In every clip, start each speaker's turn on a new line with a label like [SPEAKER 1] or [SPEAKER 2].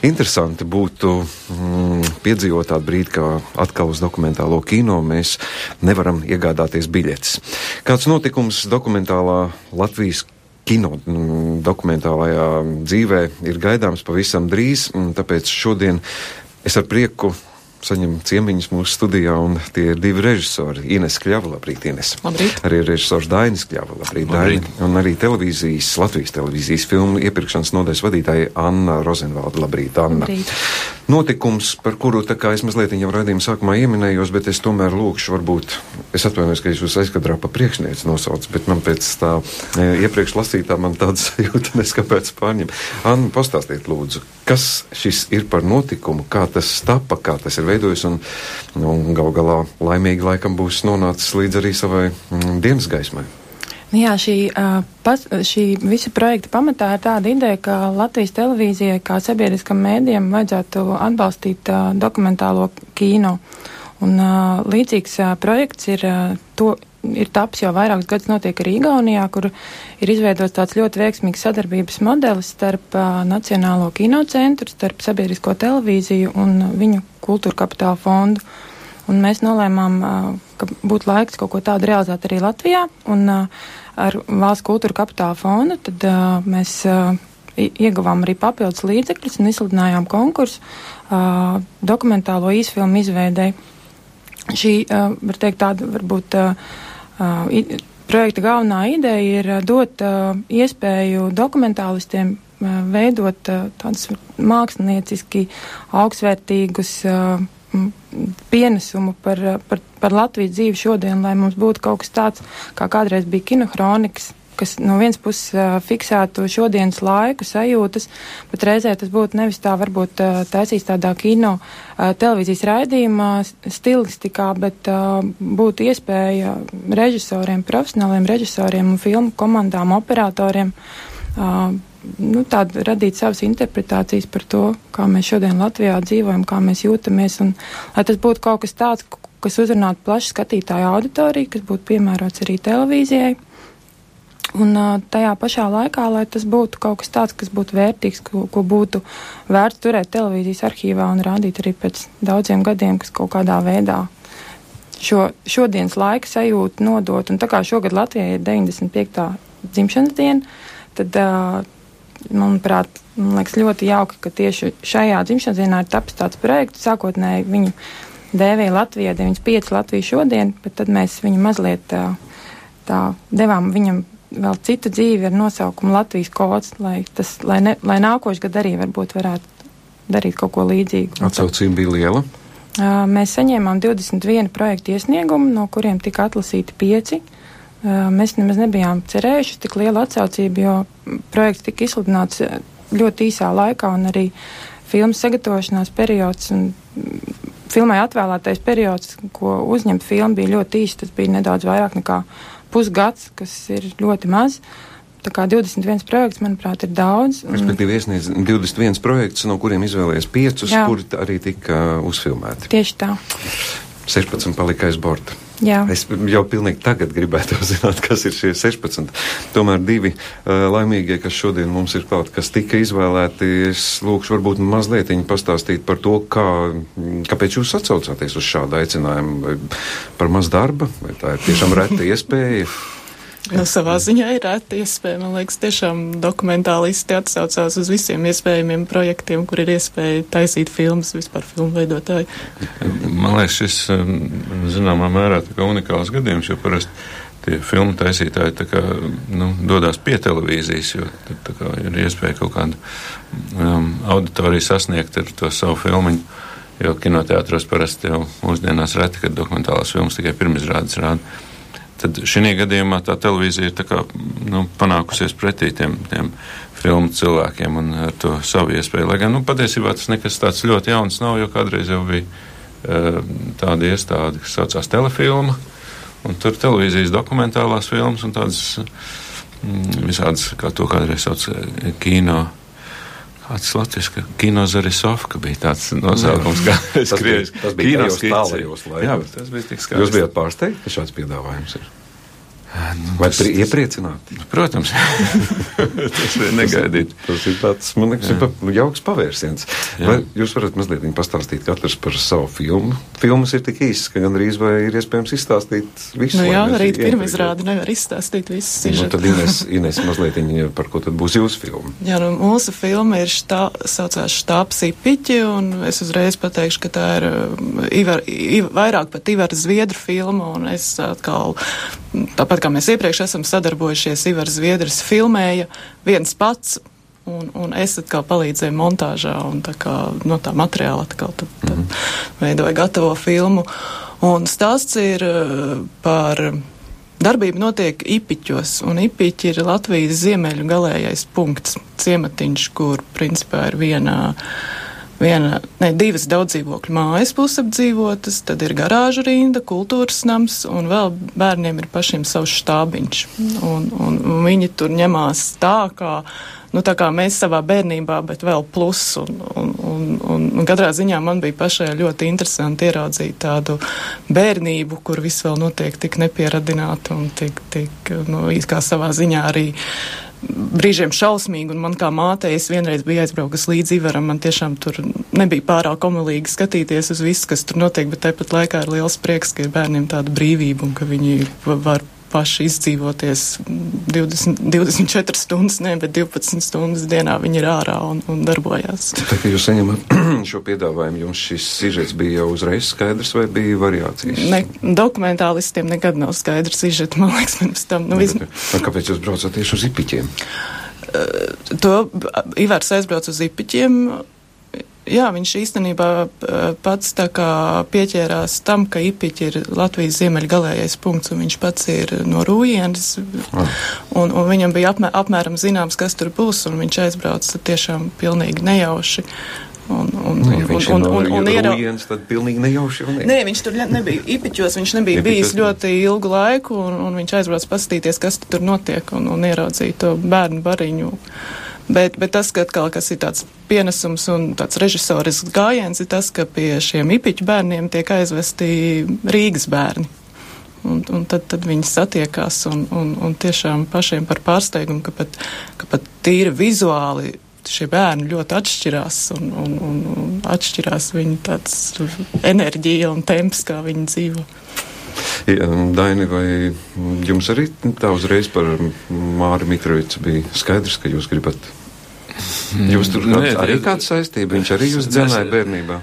[SPEAKER 1] Interesanti būtu mm, piedzīvot tādu brīdi, kā atkal uz dokumentālo kino mēs nevaram iegādāties biļetes. Kāds notikums dokumentālā Latvijas kino mm, dokumentālajā dzīvē ir gaidāms pavisam drīz, tāpēc šodien es ar prieku saņem ciemiņus mūsu studijā, un tie ir divi režisori. Ines Kļava, labrīt, Ines.
[SPEAKER 2] Labrīt.
[SPEAKER 1] Arī režisors Dainis Kļava, labrīt, labrīt. Daini. Un arī televīzijas, Latvijas televīzijas filmu iepirkšanas nodaļas vadītāja Anna Rozenvalda, labrīt, Anna.
[SPEAKER 2] Labrīt.
[SPEAKER 1] Notikums, par kuru tā kā es mazliet jau raidījuma sākumā ieminējos, bet es tomēr lūkšu, varbūt, es atvainojos, ka es jūs aizkadrā pa priekšnieci nosauc, bet man pēc tā e, iepriekš lasītā man tāds jūta neskapēc pārņem. Anna, pastāstiet lūdzu, kas šis ir par notikumu, kā tas tapa, kā tas ir veidojis un, un gal galā laimīgi laikam būs nonācis līdz arī savai mm, dienas gaismai.
[SPEAKER 2] Nu jā, šī, uh, pas, šī visa projekta pamatā ir tāda ideja, ka Latvijas televīzijai kā sabiedriskam mēdījam vajadzētu atbalstīt uh, dokumentālo kino. Un uh, līdzīgs uh, projekts ir, uh, to, ir taps jau vairākus gadus notiek arī Igaunijā, kur ir izveidots tāds ļoti veiksmīgs sadarbības modelis starp uh, Nacionālo kinocentru, starp sabiedrisko televīziju un viņu kultūra kapitāla fondu. Un mēs nolēmām, ka būtu laiks kaut ko tādu realizēt arī Latvijā. Un, ar valsts kultūra kapitāla fondu, tad mēs ieguvām arī papildus līdzekļus un izsludinājām konkursu dokumentālo īsfilmu izveidēji. Šī, var teikt, tāda varbūt projekta galvenā ideja ir dot iespēju dokumentālistiem veidot tādus mākslinieciski augstvērtīgus uh, pienesumu par, par, par Latvijas dzīvi šodien, lai mums būtu kaut kas tāds, kā kādreiz bija kinohronikas, kas no vienas puses uh, fiksētu šodienas laiku, sajūtas, bet reizē tas būtu nevis tā varbūt uh, taisīs tādā kino uh, televīzijas raidījumā stilistikā, bet uh, būtu iespēja režisoriem, profesionāliem režisoriem un filmu komandām, operatoriem uh, nu, tādu radīt savas interpretācijas par to, kā mēs šodien Latvijā dzīvojam, kā mēs jūtamies, un lai tas būtu kaut kas tāds, kas uzrunātu plašu skatītāju auditoriju, kas būtu piemērots arī televīzijai. Un uh, tajā pašā laikā, lai tas būtu kaut kas tāds, kas būtu vērtīgs, ko, ko būtu vērts turēt televīzijas arhīvā un rādīt arī pēc daudziem gadiem, kas kaut kādā veidā šo šodienas laika sajūtu nodot. Un tā kā šogad Latvijai ir 95. dzimšanas diena, tad manuprāt, man liekas ļoti jauki, ka tieši šajā dzimšanas dienā ir tapis tāds projekts. Sākotnēji viņu dēvēja Latvijā 95 Latviju šodien, bet tad mēs viņu mazliet tā, tā devām viņam vēl citu dzīvi ar nosaukumu Latvijas kods, lai, tas, lai, ne, lai nākošais gadu arī varbūt varētu darīt kaut ko līdzīgu.
[SPEAKER 1] Atsaucība bija liela.
[SPEAKER 2] Mēs saņēmām 21 projektu iesniegumu, no kuriem tika atlasīti 5. Mēs nemaz nebijām cerējuši tik lielu atsaucību, jo projekts tika izsludināts ļoti īsā laikā un arī filmas sagatavošanās periods un filmai atvēlētais periods, ko uzņemt filmu, bija ļoti īsts. Tas bija nedaudz vairāk nekā pusgads, kas ir ļoti maz. Tā kā 21 projekts, manuprāt, ir daudz.
[SPEAKER 1] Un... Respektīvi, iesniedz 21 projekts, no kuriem izvēlējies 5, kuri arī tika uzfilmēti.
[SPEAKER 2] Tieši tā.
[SPEAKER 1] 16 palika aiz borta.
[SPEAKER 2] Jā.
[SPEAKER 1] Es jau pilnīgi tagad gribētu zināt, kas ir šie 16. Tomēr divi uh, laimīgie, kas šodien mums ir klāt, kas tika izvēlēti, es lūkšu varbūt mazliet pastāstīt par to, kā, kāpēc jūs atsaucāties uz šādu aicinājumu. Vai par maz darba, vai tā ir tiešām reta iespēja?
[SPEAKER 3] Nu, savā ziņā ir rēta iespēja. Man liekas, tiešām dokumentālisti atsaucās uz visiem iespējamiem projektiem, kur ir iespēja taisīt filmas vispār filmu veidotāji.
[SPEAKER 4] Man liekas, šis um, zināmā mērā unikāls gadījums, jo parasti tie filmu taisītāji tā kā, nu, dodas pie televīzijas, jo tad kā, ir iespēja kaut kādu um, auditoriju sasniegt ar to savu filmu. Jo kinoteātros parasti jau mūsdienās reti, kad dokumentālās filmas tikai pirmizrādes rāda tad šī gadījumā tā televīzija ir tā kā, nu, panākusies pretī tiem, tiem filmu cilvēkiem un ar to savu iespēju. Lai gan nu, patiesībā tas nekas tāds ļoti jauns nav, jo kādreiz jau bija uh, tāda iestāde, kas saucās telefilma, un tur televīzijas dokumentālās filmas un tādas mm, visādas, kā to kādreiz sauc, kino Kāds latviešu kino Zarisovka bija tāds nosaukums, kā es
[SPEAKER 1] krievis. Tas bija kino tālajos laikos.
[SPEAKER 4] Jā, tas bija tik skaisti.
[SPEAKER 1] Jūs bijat pārsteigti, ka šāds piedāvājums ir? Vai tas ir iepriecināti?
[SPEAKER 4] Protams, tas ir negaidīt.
[SPEAKER 1] Tas ir tāds, man liekas, pa, jauks pavērsiens. Vai jūs varat mazliet pastāstīt katrs par savu filmu? Filmas ir tik īsas, ka gandrīz vai ir iespējams izstāstīt visu.
[SPEAKER 3] Nu jā, arī pirmizrādi nevar izstāstīt visu.
[SPEAKER 1] Nu, tad Ines, Ines mazliet par ko tad būs jūsu filma?
[SPEAKER 3] Jā, nu mūsu filma ir štā, saucās štāps Ipiķi, un es uzreiz pateikšu, ka tā ir um, Ivar, Ivar, vairāk pat Ivara Zviedru filma, un es atkal, tāpat kā mēs iepriekš esam sadarbojušies, Ivars Zviedrs filmēja viens pats, un, un es atkal palīdzēju montāžā, un tā kā no tā materiāla atkal tad, tad mm -hmm. veidoju gatavo filmu. Un stāsts ir uh, par darbību notiek Ipiķos, un Ipiķi ir Latvijas ziemeļu galējais punkts, ciematiņš, kur principā ir viena viena, ne, divas daudzdzīvokļu mājas pusapdzīvotas, tad ir garāža rinda, kultūras nams, un vēl bērniem ir pašiem savs štābiņš. Un, un, viņi tur ņemās tā, kā, nu, tā kā mēs savā bērnībā, bet vēl plus. Un, un, un, un, un katrā ziņā man bija pašai ļoti interesanti ieraudzīt tādu bērnību, kur viss vēl notiek tik nepieradināti un tik, tik nu, kā savā ziņā arī brīžiem šausmīgi, un man kā mātei es vienreiz biju aizbraukus līdz Ivaram, man tiešām tur nebija pārāk omulīgi skatīties uz visu, kas tur notiek, bet tāpat laikā ir liels prieks, ka ir bērniem tāda brīvība un ka viņi var paši izdzīvoties 20, 24 stundas, ne, bet 12 stundas dienā viņi ir ārā un, un darbojās.
[SPEAKER 1] Tā kā jūs saņemat šo piedāvājumu, jums šis sižets bija jau uzreiz skaidrs vai bija variācijas?
[SPEAKER 3] Ne, dokumentālistiem nekad nav skaidrs sižets, man liekas, pirms tam. Nu,
[SPEAKER 1] vism... Kāpēc jūs braucat tieši uz ipiķiem?
[SPEAKER 3] Uh, to Ivars aizbrauc uz ipiķiem jā, viņš īstenībā pats tā kā pieķērās tam, ka Ipiķi ir Latvijas ziemeļgalējais punkts, un viņš pats ir no Rūjienas, ah. un, un viņam bija apmē, apmēram zināms, kas tur būs, un viņš aizbrauca tiešām pilnīgi nejauši.
[SPEAKER 1] Un, un, nu, ja viņš un, un, un, un, un ierau... Rujens, tad pilnīgi nejauši jau
[SPEAKER 3] ne. Nē, viņš tur nebija Ipiķos, viņš nebija Ipiķos. bijis ļoti ilgu laiku, un, un viņš aizbrauc paskatīties, kas tur notiek, un, un ieraudzīja to bērnu bariņu. Bet, bet tas, ka atkal, kas ir tāds pienesums un tāds režisorisks gājiens, ir tas, ka pie šiem ipiķu bērniem tiek aizvesti Rīgas bērni. Un, un tad, tad viņi satiekās un, un, un tiešām pašiem par pārsteigumu, ka pat, ka pat tīri vizuāli šie bērni ļoti atšķirās un, un, un, un atšķirās viņu tāds enerģija un temps, kā viņi dzīvo.
[SPEAKER 1] Ja, Daini, vai jums arī tā uzreiz par Māri Mitrovicu bija skaidrs, ka jūs gribat Jūs tur Nē, arī kāda saistība? Viņš arī jūs dzenāja bērnībā?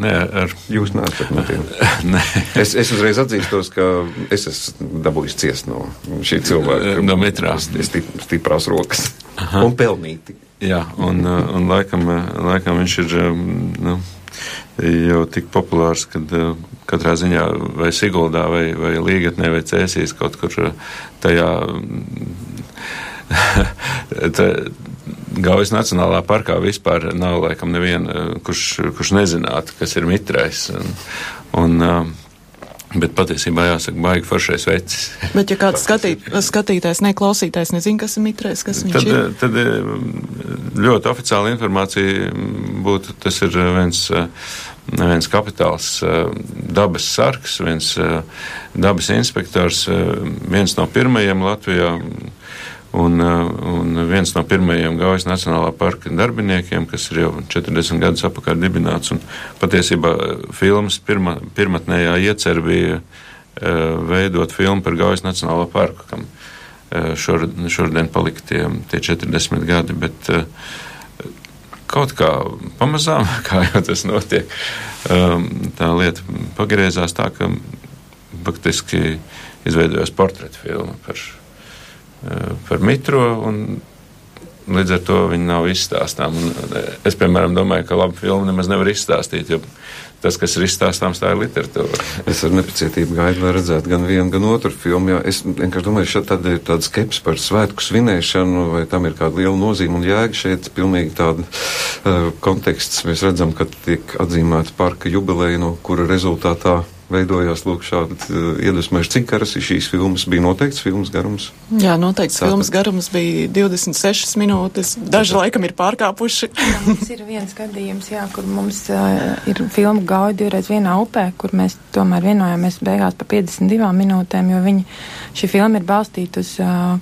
[SPEAKER 4] Nē, ar...
[SPEAKER 1] Jūs neesat no tiem. es, es uzreiz atzīstos, ka es esmu dabūjis ciest no šī cilvēka.
[SPEAKER 4] No metrā.
[SPEAKER 1] Stip, stiprās rokas. Aha. Un pelnīti.
[SPEAKER 4] Jā, un, un laikam, laikam viņš ir nu, jau tik populārs, kad katrā ziņā vai Siguldā vai, vai Līgatnē vai Cēsīs kaut kur tajā Gaujas Nacionālā parkā vispār nav laikam neviena, kurš, kurš nezinātu, kas ir mitrais. Un, un, Bet patiesībā jāsaka, baigi foršais vecis.
[SPEAKER 3] Bet, ja kāds skatīt, skatītājs, neklausītājs nezina, kas ir mitrais, kas viņš
[SPEAKER 4] tad,
[SPEAKER 3] ir?
[SPEAKER 4] Tad um, ļoti oficiāla informācija būtu, tas ir viens, viens kapitāls dabas sargs, viens dabas inspektors, viens no pirmajiem Latvijā Un, uh, un viens no pirmajiem Gaujas Nacionālā parka darbiniekiem, kas ir jau 40 gadus atpakaļ dibināts, un patiesībā uh, filmas pirma, pirmatnējā iecer bija uh, veidot filmu par Gaujas Nacionālo parku, kam uh, šor, šodien palika tie, tie 40 gadi, bet uh, kaut kā pamazām, kā jau tas notiek, um, tā lieta pagriezās tā, ka faktiski izveidojās portretu filma par Eh, par mitro. Līdz ar to viņi nav izstāstāmi. Eh, es, piemēram, domāju, ka labu filmu nemaz nevar izstāstīt, jo tas, kas ir izstāstāms, tā ir literatūra.
[SPEAKER 1] Es ar nepacietību gaidu, lai redzētu gan vienu, gan otru filmu. Jā. Es vienkārši domāju, ka šeit ir tāda skepse par svētku svinēšanu, vai tam ir kāda liela nozīme un jēga. Šeit pilnīgi tāda uh, konteksts. Mēs redzam, ka tiek atzīmēta parka jubileja, no kura rezultātā veidojās lūk šādi uh, iedvesmojuši. Cik garas ir šīs filmas? Bija noteikts filmas garums?
[SPEAKER 3] Jā, noteikts
[SPEAKER 1] Tātad-
[SPEAKER 3] filmas garums bija 26 minūtes. Daži laikam ir pārkāpuši.
[SPEAKER 2] Jā, mums ir viens gadījums, jā, kur mums uh, ir filma gauja divreiz vienā upē, kur mēs tomēr vienojāmies beigās pa 52 minūtēm, jo viņi, šī filma ir balstīta uz uh,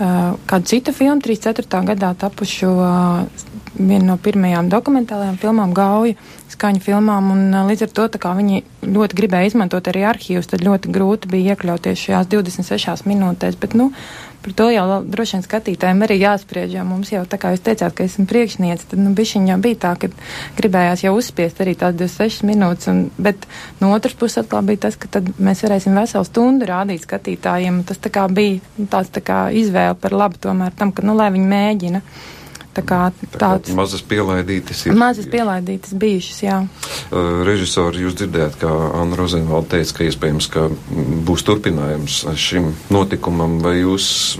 [SPEAKER 2] uh, kādu citu filmu, 34. gadā tapušu uh, vienu no pirmajām dokumentālajām filmām gauja skaņu filmām, un līdz ar to viņi ļoti gribēja izmantot arī arhīvus, tad ļoti grūti bija iekļauties šajās 26 minūtēs, bet, nu, Par to jau droši vien skatītājiem arī jāspriež, jo mums jau, tā kā jūs teicāt, ka esmu priekšniece, tad, nu, bišķiņ jau bija tā, ka gribējās jau uzspiest arī tās 26 minūtes, un, bet no otras puses atkal bija tas, ka tad mēs varēsim veselu stundu rādīt skatītājiem, un tas tā kā bija tāds tā kā izvēle par labu tomēr tam, ka, nu, lai viņi mēģina. Tā kā
[SPEAKER 1] Tā
[SPEAKER 2] tāds
[SPEAKER 1] mazas pielaidītas ir.
[SPEAKER 2] mazas pielaidītas bijušas, jā.
[SPEAKER 1] Uh, Režisori, jūs dzirdējāt, kā Anna Rozenvalda teica, ka iespējams, ka būs turpinājums šim notikumam, vai jūs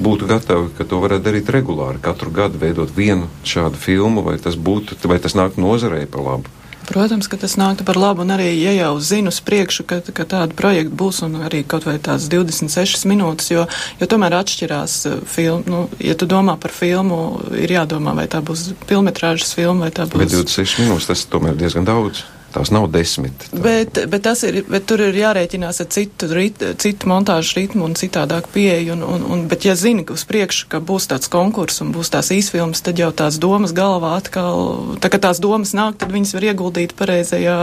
[SPEAKER 1] būtu gatavi, ka to varētu darīt regulāri, katru gadu veidot vienu šādu filmu, vai tas būtu, vai tas nāk nozarei pa labu?
[SPEAKER 3] Protams, ka tas nāktu par labu, un arī, ja jau zinu uz priekšu, ka, ka tāda projekta būs, un arī kaut vai tās 26 minūtes, jo, jo tomēr atšķirās filmu, nu, ja tu domā par filmu, ir jādomā, vai tā būs filmetrāžas filma, vai tā būs.
[SPEAKER 1] Bet 26 minūtes tas tomēr diezgan daudz. Tās nav desmit. Tā.
[SPEAKER 3] Bet, bet, tas ir, bet tur ir jārēķinās ar citu, rit, citu montāžu ritmu un citādāku pieeju. Un, un, un, bet, ja zini, ka uz priekšu, ka būs tāds konkurss un būs tās īsfilmas, tad jau tās domas galvā atkal, tā kā tās domas nāk, tad viņas var ieguldīt pareizajā,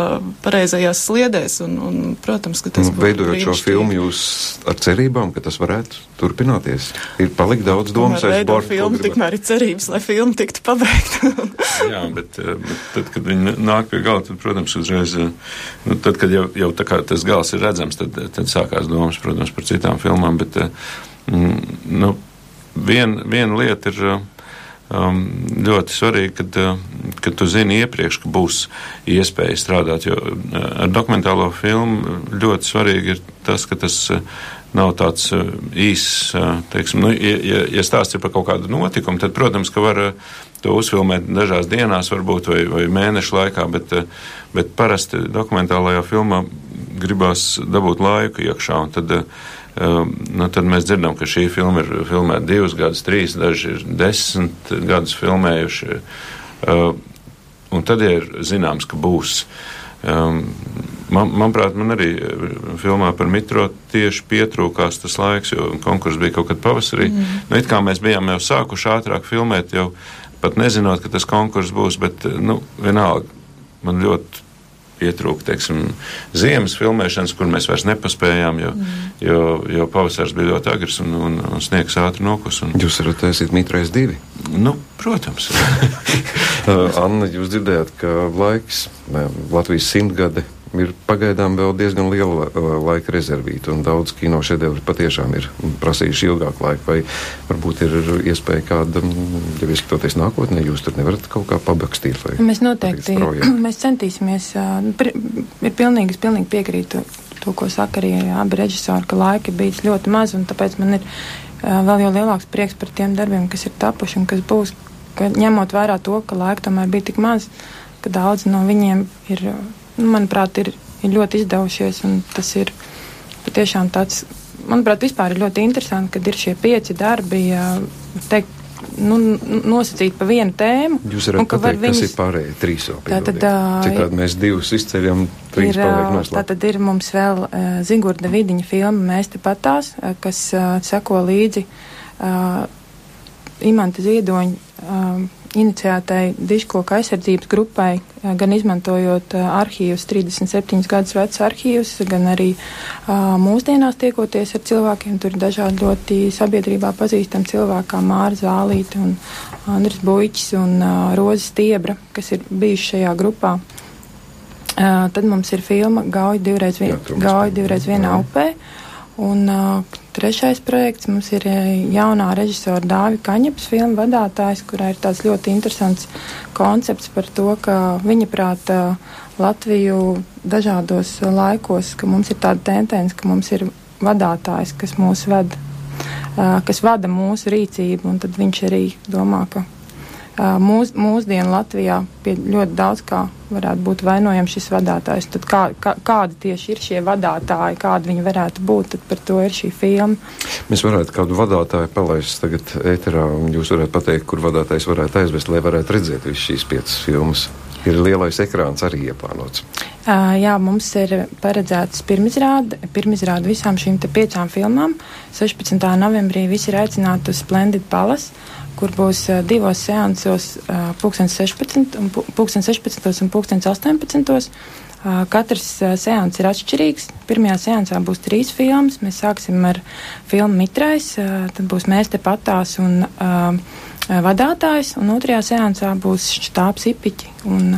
[SPEAKER 3] pareizajās sliedēs. Un, un, protams, ka tas
[SPEAKER 1] Nu, Veidojot šo filmu, jūs ar cerībām, ka tas varētu turpināties. Ir palikt daudz domas aiz borta.
[SPEAKER 3] filmu, tikmēr ir cerības, lai filma tiktu pabeigta.
[SPEAKER 4] Jā, bet, eh, bet tad, kad viņi nāk pie gala, tad, protams, uzreiz, eh, nu, tad, kad jau, jau tas gals ir redzams, tad, tad sākās domas, protams, par citām filmām, bet, eh, mm, nu, viena vien lieta ir eh, um, ļoti svarīga, kad, kad tu zini iepriekš, ka būs iespēja strādāt, jo ar dokumentālo filmu ļoti svarīgi ir tas, ka tas eh, nav tāds uh, īss, uh, teiksim, nu, ja, ja, ja stāsts ir par kaut kādu notikumu, tad, protams, ka var uh, to uzfilmēt dažās dienās, varbūt, vai, vai mēnešu laikā, bet, bet parasti dokumentālajā filmā gribās dabūt laiku iekšā, tad, nu, tad mēs dzirdam, ka šī filma ir filmēta divus gadus, trīs, daži ir desmit gadus filmējuši, un tad ir zināms, ka būs. Man, manuprāt, man arī eh, filmā par mitro tieši pietrūkās tas laiks, jo konkurss bija kaut kad pavasarī. Mm. Nu, it kā mēs bijām jau sākuši ātrāk filmēt, jau pat nezinot, ka tas konkurss būs, bet, eh, nu, vienalga, man ļoti pietrūka, teiksim, ziemas filmēšanas, kur mēs vairs nepaspējām, jo, mm. jo, jo pavasars bija ļoti agrs un, un, un sniegs ātri nokus. Un,
[SPEAKER 1] Jūs varat taisīt mitrais divi.
[SPEAKER 4] nu, protams.
[SPEAKER 1] Anna, jūs dzirdējāt, ka laiks Latvijas simtgade ir pagaidām vēl diezgan liela uh, laika rezervīta, un daudz kino šedevri patiešām ir prasījuši ilgāku laiku. Vai varbūt ir iespēja kāda, ja ieskatoties nākotnē, jūs tur nevarat kaut kā pabakstīt?
[SPEAKER 2] Mēs noteikti, mēs centīsimies, ā, pri- ir pilnīgi, es pilnīgi piekrītu to, ko saka arī abi režisori, ka laika bijis ļoti maz, un tāpēc man ir vēl jau lielāks prieks par tiem darbiem, kas ir tapuši un kas būs, ka ņemot vērā to, ka laika tomēr bija tik maz, ka daudz no viņiem ir, manuprāt, ir, ir ļoti izdevušies, un tas ir patiešām tāds, manuprāt, vispār ir ļoti interesanti, kad ir šie pieci darbi, teikt, nu, n- nosacīti pa vienu tēmu.
[SPEAKER 1] Jūs varat
[SPEAKER 2] ka var
[SPEAKER 1] pateikt, kas
[SPEAKER 2] viņus-
[SPEAKER 1] ir pārējie trīs vēl
[SPEAKER 2] Tātad,
[SPEAKER 1] Citādi mēs divus izceļam, trīs
[SPEAKER 2] ir,
[SPEAKER 1] paliek
[SPEAKER 2] ā,
[SPEAKER 1] noslēgti.
[SPEAKER 2] tātad ir mums vēl uh, Zigurda Vidiņa filma Mēs te patās, uh, kas uh, seko līdzi uh, Imanta Ziedoņa uh, iniciētai diškoka aizsardzības grupai, uh, gan izmantojot uh, arhīvus, 37 gadus vecus arhīvus, gan arī uh, mūsdienās tiekoties ar cilvēkiem. Tur ir dažādi ļoti sabiedrībā pazīstami cilvēki, kā Māra Zālīte un Andris Buiķis un uh, Rozes Tiebra, kas ir bijuši šajā grupā. Uh, tad mums ir filma Gauja divreiz, vien,
[SPEAKER 1] Jā,
[SPEAKER 2] Gauja divreiz vienā upē. Un uh, trešais projekts mums ir uh, jaunā režisora Dāvi Kaņeps filma vadātājs, kurā ir tāds ļoti interesants koncepts par to, ka viņa prāta Latviju dažādos uh, laikos, ka mums ir tāda tendence, ka mums ir vadātājs, kas mūs ved, uh, kas vada mūsu rīcību, un tad viņš arī domā, ka mūs, mūsdienu Latvijā pie ļoti daudz kā varētu būt vainojams šis vadātājs. Tad kā, kā, kādi tieši ir šie vadātāji, kādi viņi varētu būt, tad par to ir šī filma.
[SPEAKER 1] Mēs varētu kādu vadātāju palaist tagad ēterā, un jūs varētu pateikt, kur vadātājs varētu aizvest, lai varētu redzēt visas šīs piecas filmas. Ir lielais ekrāns arī ieplānots.
[SPEAKER 2] Uh, jā, mums ir paredzēts pirmizrāde, pirmizrāde visām šīm piecām filmām. 16. novembrī visi ir aicināti uz Splendid Palace kur būs divos seansos, uh, 16 un, 16 un 18. Uh, katrs seans ir atšķirīgs. Pirmajā seansā būs trīs filmas. Mēs sāksim ar filmu Mitrais, tad būs Mēs te patās un vadātājs, un otrajā seansā būs štābs Ipiķi. Un,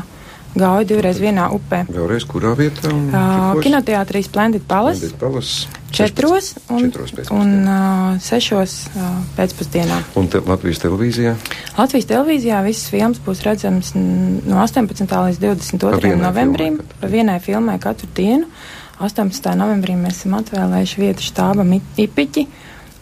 [SPEAKER 2] gāju divreiz vienā upē.
[SPEAKER 1] Vēlreiz, kurā vietā?
[SPEAKER 2] Kinoteātrī Splendid Palace.
[SPEAKER 1] Splendid Palace.
[SPEAKER 2] Četros un, četros un uh, sešos uh, pēcpusdienā.
[SPEAKER 1] Un te, Latvijas televīzijā?
[SPEAKER 2] Latvijas televīzijā visas filmas būs redzamas no 18. līdz 22. novembrim. Pa vienai filmai katru dienu. 18. novembrī mēs esam atvēlējuši vietu štābam Ipiķi.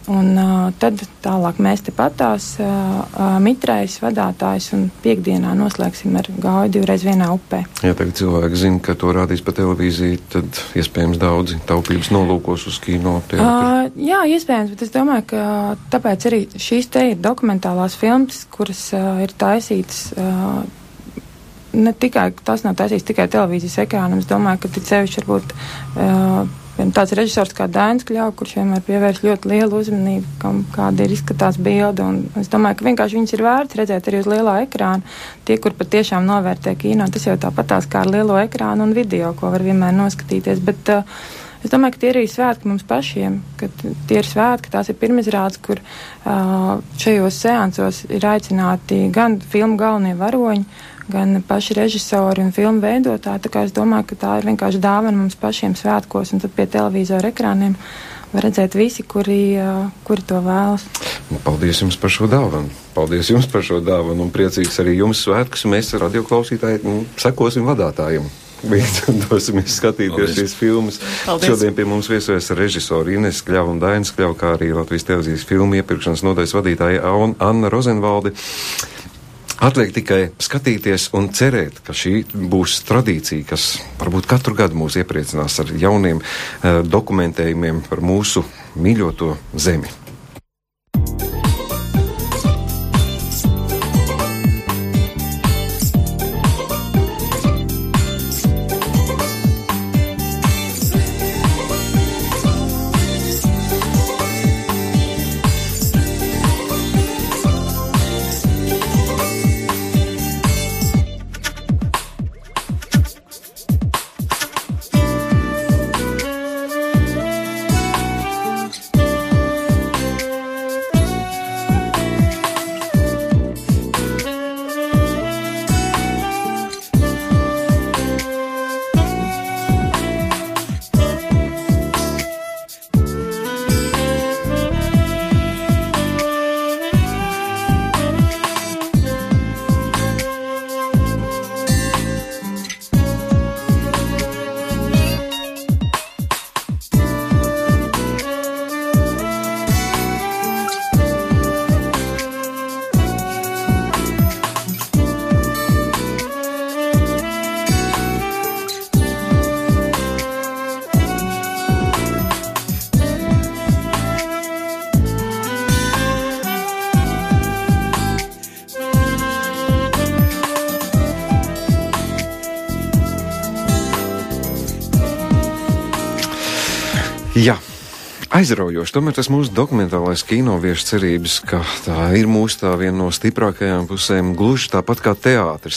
[SPEAKER 2] Un uh, tad tālāk mēs te patās uh, mitrais vadātājs un piekdienā noslēgsim ar gāju divreiz vienā upē.
[SPEAKER 1] Ja tagad cilvēki zina, ka to rādīs pa televīziju, tad iespējams daudzi taupības nolūkos uz kino.
[SPEAKER 2] Uh, jā, iespējams, bet es domāju, ka tāpēc arī šīs te ir dokumentālās filmas, kuras uh, ir taisītas. Uh, Ne tikai tas nav taisīts tikai televīzijas ekrānam, es domāju, ka tik sevišķi varbūt uh, tāds režisors kā Dainis Kļau, kurš vienmēr pievērš ļoti lielu uzmanību, kam, kāda ir izskatās bilde. Es domāju, ka vienkārši viņas ir vērts redzēt arī uz lielā ekrāna. Tie, kur patiešām novērtē kino, tas jau tāpatās kā ar lielo ekrānu un video, ko var vienmēr noskatīties. Bet, uh, Es domāju, ka tie ir arī svētki mums pašiem, ka tie ir svētki, tās ir pirmizrādes, kur uh, šajos seansos ir aicināti gan filmu galvenie varoņi, gan paši režisori un filmu veidotāji. Tā kā es domāju, ka tā ir vienkārši dāvana mums pašiem svētkos, un tad pie televizora ekrāniem var redzēt visi, kuri, kuri to vēlas.
[SPEAKER 1] Paldies jums par šo dāvanu. Paldies jums par šo dāvanu un priecīgs arī jums svētkus. Mēs radioklausītāji nu, sekosim vadātājiem. Dosimies skatīties šīs filmas. Paldies. Šodien pie mums viesojas režisori Ines Kļava un Dainis Kļava, kā arī Latvijas televīzijas filmu iepirkšanas nodaļas vadītāja Anna Rozenvalde. Atliek tikai skatīties un cerēt, ka šī būs tradīcija, kas varbūt katru gadu mūs iepriecinās ar jauniem uh, dokumentējumiem par mūsu mīļoto zemi. Aizraujoši. Tomēr tas mūsu dokumentālais kino vieš cerības, ka tā ir mūsu tā viena no stiprākajām pusēm, gluži tāpat kā teātris.